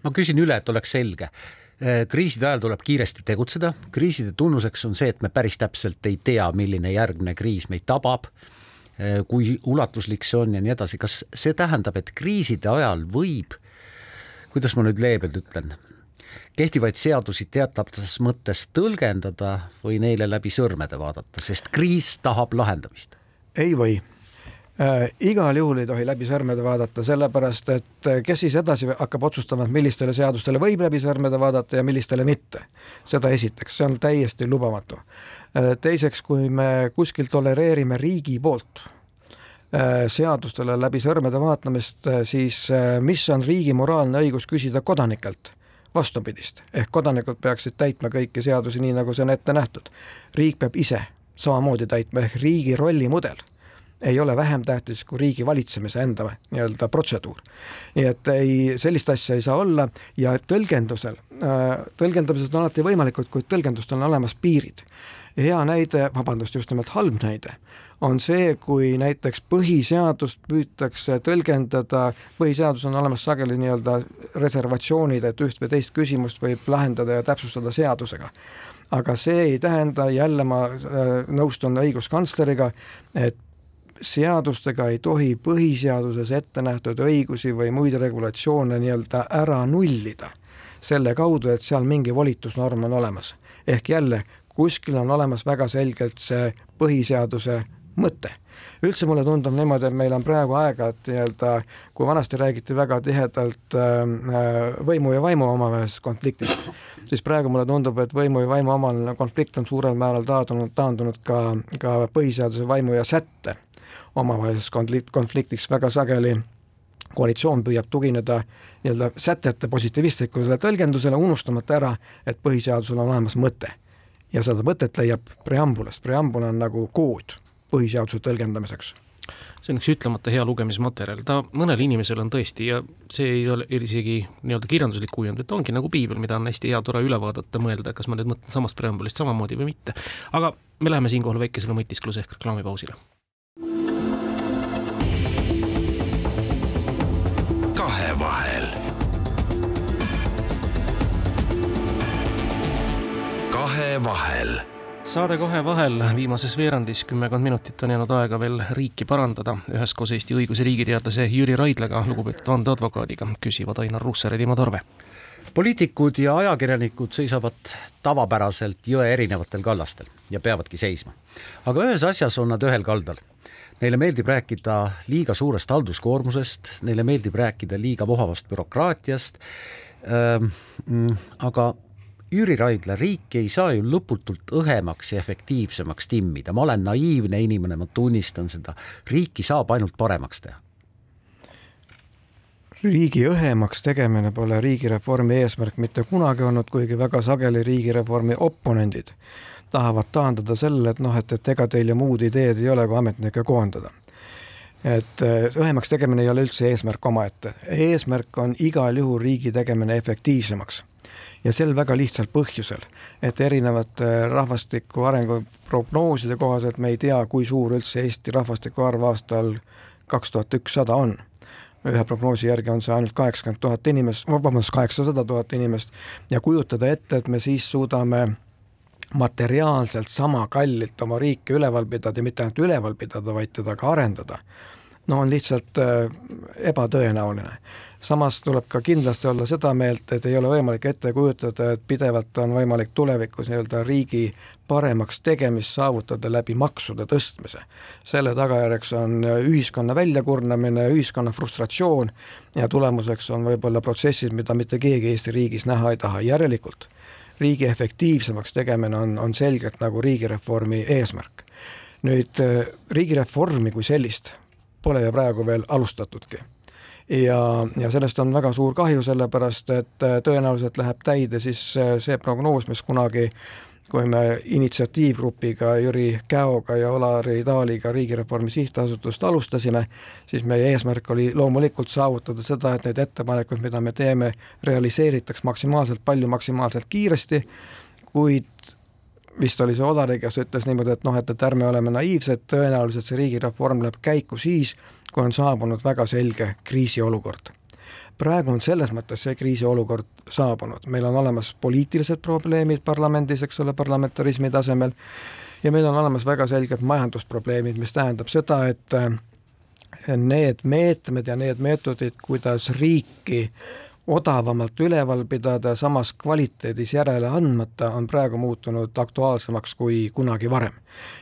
ma küsin üle, et oleks selge. kriiside ajal tuleb kiiresti tegutseda, kriiside tunnuseks on see, et me päris täpselt ei tea, milline järgmine kriis meid tabab, kui ulatuslik see on ja nii edasi, kas see tähendab, et kriiside ajal võib, kuidas ma nüüd leebelt ütlen, kehtivaid seadusi teatavates mõttes tõlgendada või neile läbi sõrmede vaadata, sest kriis tahab lahendamist? ei või äh,. igal juhul ei tohi läbi sõrmede vaadata, sellepärast et äh, kes siis edasi hakkab otsustama, et millistele seadustele võib läbi sõrmede vaadata ja millistele mitte. seda esiteks, see on täiesti lubamatu äh,. teiseks, kui me kuskil tolereerime riigi poolt äh, seadustele läbi sõrmede vaatamist, äh, siis mis on riigi moraalne õigus küsida kodanikelt vastupidist, ehk kodanikud peaksid täitma kõiki seadusi nii, nagu see on ette nähtud. riik peab ise samamoodi täitma, ehk riigi rollimudel ei ole vähem tähtis kui riigi valitsemise enda nii-öelda protseduur. nii et ei, sellist asja ei saa olla ja tõlgendusel, äh, tõlgendamised on alati võimalikud, kuid tõlgendustel on olemas piirid hea näide, vabandust, just nimelt halb näide, on see, kui näiteks põhiseadust püütakse tõlgendada, põhiseadus on olemas sageli nii-öelda reservatsioonid, et üht või teist küsimust võib lahendada ja täpsustada seadusega. aga see ei tähenda, jälle ma äh, nõustun õiguskantsleriga, et seadustega ei tohi põhiseaduses ette nähtud õigusi või muid regulatsioone nii-öelda ära nullida selle kaudu, et seal mingi volitusnorm on olemas. ehk jälle, kuskil on olemas väga selgelt see põhiseaduse mõte. üldse mulle tundub niimoodi, et meil on praegu aega, et nii-öelda kui vanasti räägiti väga tihedalt äh, võimu ja vaimu omavahelisest konfliktist, siis praegu mulle tundub, et võimu ja vaimu omavaheline konflikt on suurel määral taandunud, taandunud ka, ka põhiseaduse vaimu ja sätte omavaheliseks konflikt, konfliktiks väga sageli koalitsioon püüab tugineda nii-öelda sätete positiivistlikule tõlgendusele, unustamata ära, et põhiseadusel on olemas mõte ja seda mõtet leiab preambulast, preambul on nagu kood põhiseaduse tõlgendamiseks see on üks ütlemata hea lugemismaterjal, ta mõnele inimesele on tõesti ja see ei ole isegi nii-öelda kirjanduslik kujund, et ongi nagu piibel, mida on hästi hea tore üle vaadata, mõelda, kas ma nüüd mõtlen samast preambulist samamoodi või mitte. aga me läheme siinkohal väikesele mõtiskluse ehk reklaamipausile. kahevahel kahevahel. saade kohe vahel, viimases veerandis kümmekond minutit on jäänud aega veel riiki parandada. üheskoos Eesti õigus- ja riigiteadlase Jüri Raidlaga, lugupeetud vandeadvokaadiga, küsivad Ainar Ruussaar ja Timo Torve. poliitikud ja ajakirjanikud seisavad tavapäraselt jõe erinevatel kallastel ja peavadki seisma. aga ühes asjas on nad ühel kaldal. Neile meeldib rääkida liiga suurest halduskoormusest, neile meeldib rääkida liiga vohavast bürokraatiast ähm,, aga Jüri Raidla, riiki ei saa ju lõputult õhemaks ja efektiivsemaks timmida, ma olen naiivne inimene, ma tunnistan seda, riiki saab ainult paremaks teha. riigi õhemaks tegemine pole riigireformi eesmärk mitte kunagi olnud, kuigi väga sageli riigireformi oponendid tahavad taandada sellele, et noh, et, et ega teil ju muud ideed ei ole, kui ametnikke koondada. Et õhemaks tegemine ei ole üldse eesmärk omaette, eesmärk on igal juhul riigi tegemine efektiivsemaks ja sel väga lihtsal põhjusel, et erinevate rahvastiku arengu prognooside kohaselt me ei tea, kui suur üldse Eesti rahvastiku arv aastal kaks tuhat ükssada on. ühe prognoosi järgi on see ainult kaheksakümmend tuhat inimest, vabandust, kaheksasada tuhat inimest ja kujutada ette, et me siis suudame materiaalselt sama kallilt oma riiki üleval pidada ja mitte ainult üleval pidada, vaid teda ka arendada, no on lihtsalt äh, ebatõenäoline samas tuleb ka kindlasti olla seda meelt, et ei ole võimalik ette kujutada, et pidevalt on võimalik tulevikus nii-öelda riigi paremaks tegemist saavutada läbi maksude tõstmise. selle tagajärjeks on ühiskonna väljakurnamine, ühiskonna frustratsioon ja tulemuseks on võib-olla protsessid, mida mitte keegi Eesti riigis näha ei taha, järelikult riigi efektiivsemaks tegemine on, on selgelt nagu riigireformi eesmärk. nüüd riigireformi kui sellist pole ju praegu veel alustatudki. Ja, ja sellest on väga suur kahju, sellepärast et äh, tõenäoliselt läheb täide siis äh, see prognoos, mis kunagi kui me initsiatiivgrupiga Jüri Käoga ja Olari Taaliga Riigireformi Sihtasutust alustasime, siis meie eesmärk oli loomulikult saavutada seda, et need ettepanekud, mida me teeme, realiseeritaks maksimaalselt palju, maksimaalselt kiiresti, kuid vist oli see Olari, kes ütles niimoodi, et noh, et, et ärme oleme naiivsed, tõenäoliselt see riigireform läheb käiku siis, kui on saabunud väga selge kriisiolukord. praegu on selles mõttes see kriisiolukord saabunud, meil on olemas poliitilised probleemid parlamendis, eks ole, parlamentarismi tasemel, ja meil on olemas väga selged majandusprobleemid, mis tähendab seda, et need meetmed ja need meetodid, kuidas riiki odavamalt üleval pidada, samas kvaliteedis järele andmata, on praegu muutunud aktuaalsemaks kui kunagi varem.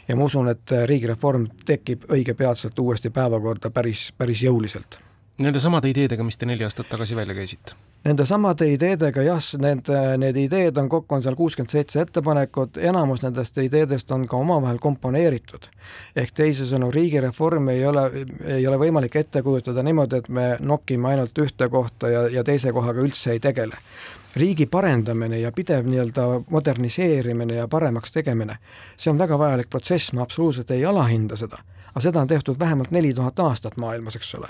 ja ma usun, et riigireform tekib õigepeatselt uuesti päevakorda päris, päris jõuliselt. Nende samade ideedega, mis te neli aastat tagasi välja käisite? Nende samade ideedega jah, need, need ideed on kokku, on seal kuuskümmend seitse ettepanekut, enamus nendest ideedest on ka omavahel komponeeritud. ehk teisisõnu, riigireformi ei ole, ei ole võimalik ette kujutada niimoodi, et me nokime ainult ühte kohta ja, ja teise kohaga üldse ei tegele. riigi parendamine ja pidev nii-öelda moderniseerimine ja paremaks tegemine, see on väga vajalik protsess, ma absoluutselt ei alahinda seda aga seda on tehtud vähemalt neli tuhat aastat maailmas, eks ole.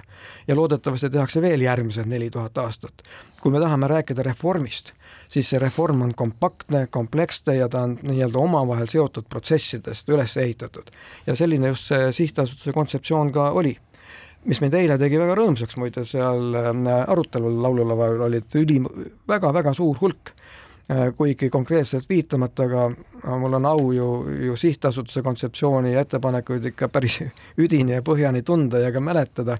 ja loodetavasti tehakse veel järgmised neli tuhat aastat. kui me tahame rääkida reformist, siis see reform on kompaktne, kompleksne ja ta on nii-öelda omavahel seotud protsessidest üles ehitatud. ja selline just see sihtasutuse kontseptsioon ka oli mis mind eile tegi väga rõõmsaks, muide seal äh, arutelul laululaval olid ülim, väga-väga suur hulk kuigi konkreetselt viitamata, aga mul on au ju, ju sihtasutuse kontseptsiooni ja ettepanekuid ikka päris üdini ja põhjani tunda ja ka mäletada,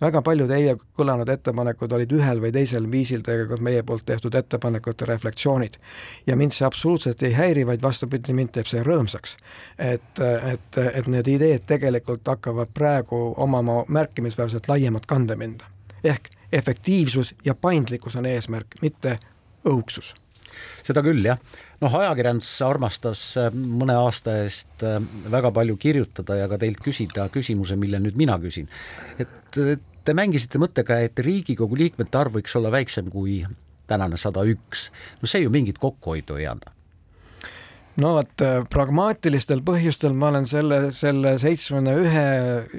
väga paljud eile kõlanud ettepanekud olid ühel või teisel viisil tegelikult meie poolt tehtud ettepanekute reflektsioonid. ja mind see absoluutselt ei häiri, vaid vastupidi, mind teeb see rõõmsaks. et, et, et need ideed tegelikult hakkavad praegu omama märkimisväärselt laiemat kandepinda. ehk efektiivsus ja paindlikkus on eesmärk, mitte õhuksus seda küll, jah. noh, ajakirjandus armastas äh, mõne aasta eest äh, väga palju kirjutada ja ka teilt küsida küsimuse, mille nüüd mina küsin. et te mängisite mõttega, et Riigikogu liikmete arv võiks olla väiksem kui tänane sada üks. no see ju mingit kokkuhoidu ei anna no vot, äh, pragmaatilistel põhjustel ma olen selle, selle seitsmekümne ühe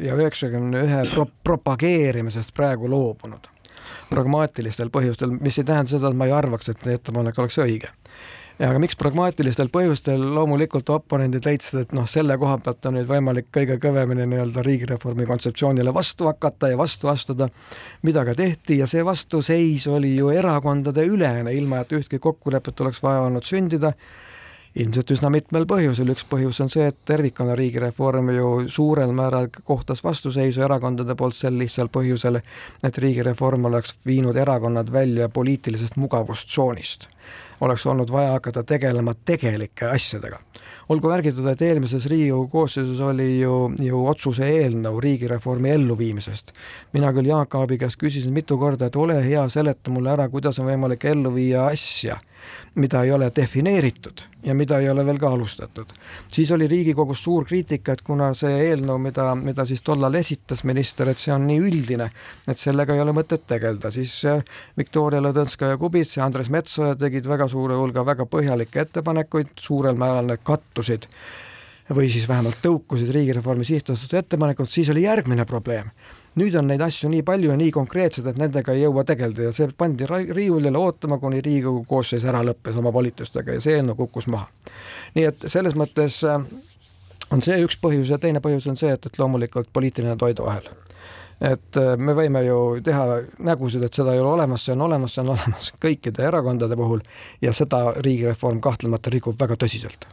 ja üheksakümne ühe pro-, propageerimisest praegu loobunud pragmaatilistel põhjustel, mis ei tähenda seda, et ma ei arvaks, et see ettepanek oleks õige. aga miks pragmaatilistel põhjustel, loomulikult oponendid leidsid, et noh, selle koha pealt on nüüd võimalik kõige kõvemini nii-öelda riigireformi kontseptsioonile vastu hakata ja vastu astuda, mida ka tehti ja see vastuseis oli ju erakondadeülene, ilma et ühtki kokkulepet oleks vaja olnud sündida ilmselt üsna mitmel põhjusel, üks põhjus on see, et tervikuna riigireform ju suurel määral kohtas vastuseisu erakondade poolt sel lihtsal põhjusel, et riigireform oleks viinud erakonnad välja poliitilisest mugavustsoonist oleks olnud vaja hakata tegelema tegelike asjadega. olgu märgitud, et eelmises Riigikogu koosseisus oli ju, ju otsuse eelnõu riigireformi elluviimisest. mina küll Jaak Aabi käest küsisin mitu korda, et ole hea, seleta mulle ära, kuidas on võimalik ellu viia asja mida ei ole defineeritud ja mida ei ole veel ka alustatud. siis oli Riigikogus suur kriitika, et kuna see eelnõu, mida, mida siis tollal esitas minister, et see on nii üldine, et sellega ei ole mõtet tegeleda, siis äh, Viktoria Ladõnskaja-Kubits ja Andres Metsoja tegid väga suure hulga väga põhjalikke ettepanekuid, suurel määral need kattusid või siis vähemalt tõukusid Riigireformi Sihtasutuse ettepanekud, siis oli järgmine probleem nüüd on neid asju nii palju ja nii konkreetsed, et nendega ei jõua tegeleda ja see pandi riiulile ootama, kuni Riigikogu koosseis ära lõppes oma volitustega ja see eelnõu kukkus maha. nii et selles mõttes äh, on see üks põhjus ja teine põhjus on see, et, et loomulikult poliitiline toiduahel et äh, me võime ju teha nägusid, et seda ei ole olemas, see on olemas, see on olemas kõikide erakondade puhul ja seda riigireform kahtlemata rikub väga tõsiselt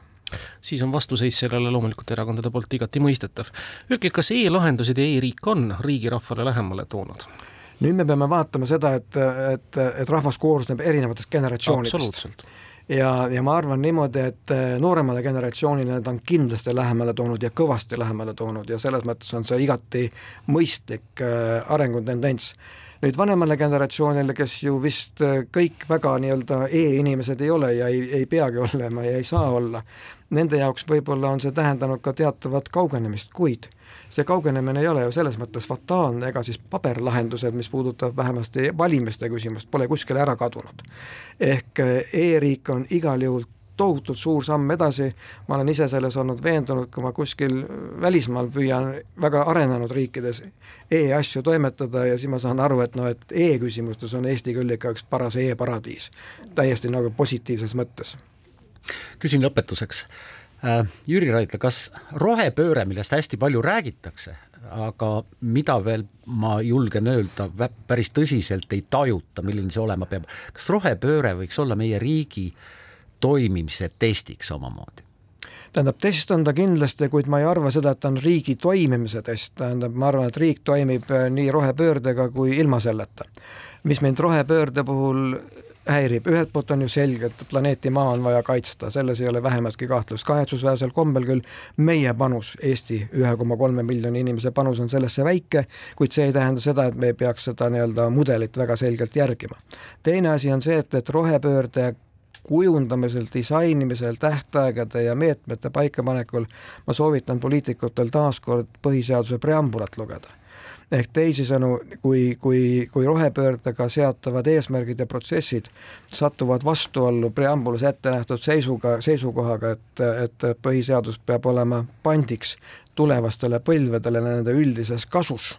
siis on vastuseis sellele loomulikult erakondade poolt igati mõistetav. Öelge, kas e-lahendused ja e-riik on riigi rahvale lähemale toonud? nüüd me peame vaatama seda, et, et, et rahvas koosneb erinevatest generatsioonidest. Ja, ja ma arvan niimoodi, et nooremale generatsioonile need on kindlasti lähemale toonud ja kõvasti lähemale toonud ja selles mõttes on see igati mõistlik äh, arengutendents. Nüüd vanemale generatsioonile, kes ju vist äh, kõik väga nii-öelda e-inimesed ei ole ja ei, ei peagi olema ja ei saa olla, nende jaoks võib-olla on see tähendanud ka teatavat kaugenemist, kuid see kaugenemine ei ole ju selles mõttes fataalne, ega siis paberlahendused, mis puudutavad vähemasti valimiste küsimust, pole kuskile ära kadunud. ehk äh, e-riik on igal juhul tohutult suur samm edasi, ma olen ise selles olnud veendunud, kui ma kuskil välismaal püüan väga arenenud riikides e-asju toimetada ja siis ma saan aru, et noh, et e-küsimustes on Eesti küll ikka üks paras e-paradiis, täiesti nagu positiivses mõttes. küsin lõpetuseks Jüri Raidla, kas rohepööre, millest hästi palju räägitakse, aga mida veel ma julgen öelda, päris tõsiselt ei tajuta, milline see olema peab, kas rohepööre võiks olla meie riigi äh, toimimise testiks omamoodi? tähendab, test on ta kindlasti, kuid ma ei arva seda, et ta on riigi toimimise test, tähendab, ma arvan, et riik toimib äh, nii rohepöördega kui ilma selleta. mis mind rohepöörde puhul häirib, ühelt poolt on ju selge, et planeeti Maa on vaja kaitsta, selles ei ole vähematki kahtlust, kahetsusväärsel kombel küll meie panus, Eesti ühe koma kolme miljoni inimese panus on sellesse väike, kuid see ei tähenda seda, et me ei peaks seda nii-öelda mudelit väga selgelt järgima. teine asi on see, et, et rohepöörde kujundamisel, disainimisel, tähtaegade ja meetmete paikapanekul ma soovitan poliitikutel taaskord põhiseaduse preambulat lugeda ehk teisisõnu, kui, kui, kui rohepöördega seatavad eesmärgid ja protsessid satuvad vastuollu preambulas ette nähtud seisuga, seisukohaga, et, et põhiseadus peab olema pandiks tulevastele põlvedele nende üldises kasus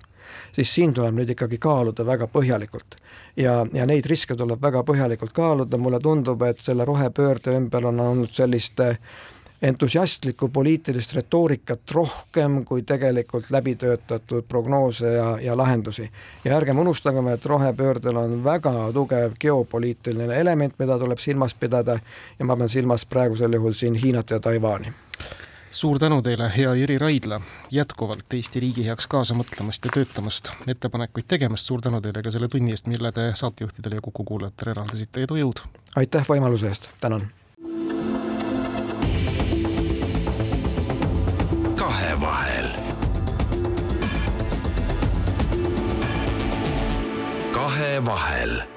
siis siin tuleb nüüd ikkagi kaaluda väga põhjalikult. ja, ja neid riske tuleb väga põhjalikult kaaluda, mulle tundub, et selle rohepöörde ümber on olnud sellist entusiastlikku poliitilist retoorikat rohkem kui tegelikult läbitöötatud prognoose ja, ja lahendusi. ja ärgem unustagem, et rohepöördel on väga tugev geopoliitiline element, mida tuleb silmas pidada ja ma pean silmas praegusel juhul siin Hiinat ja Taiwan'i suur tänu teile, hea Jüri Raidla, jätkuvalt Eesti riigi heaks kaasa mõtlemast ja töötamast, ettepanekuid tegemast, suur tänu teile ka selle tunni eest, mille te saatejuhtidele ja Kuku kuulajatele eraldasite, edu, jõudu! aitäh võimaluse eest, tänan! Kahevahel. kahevahel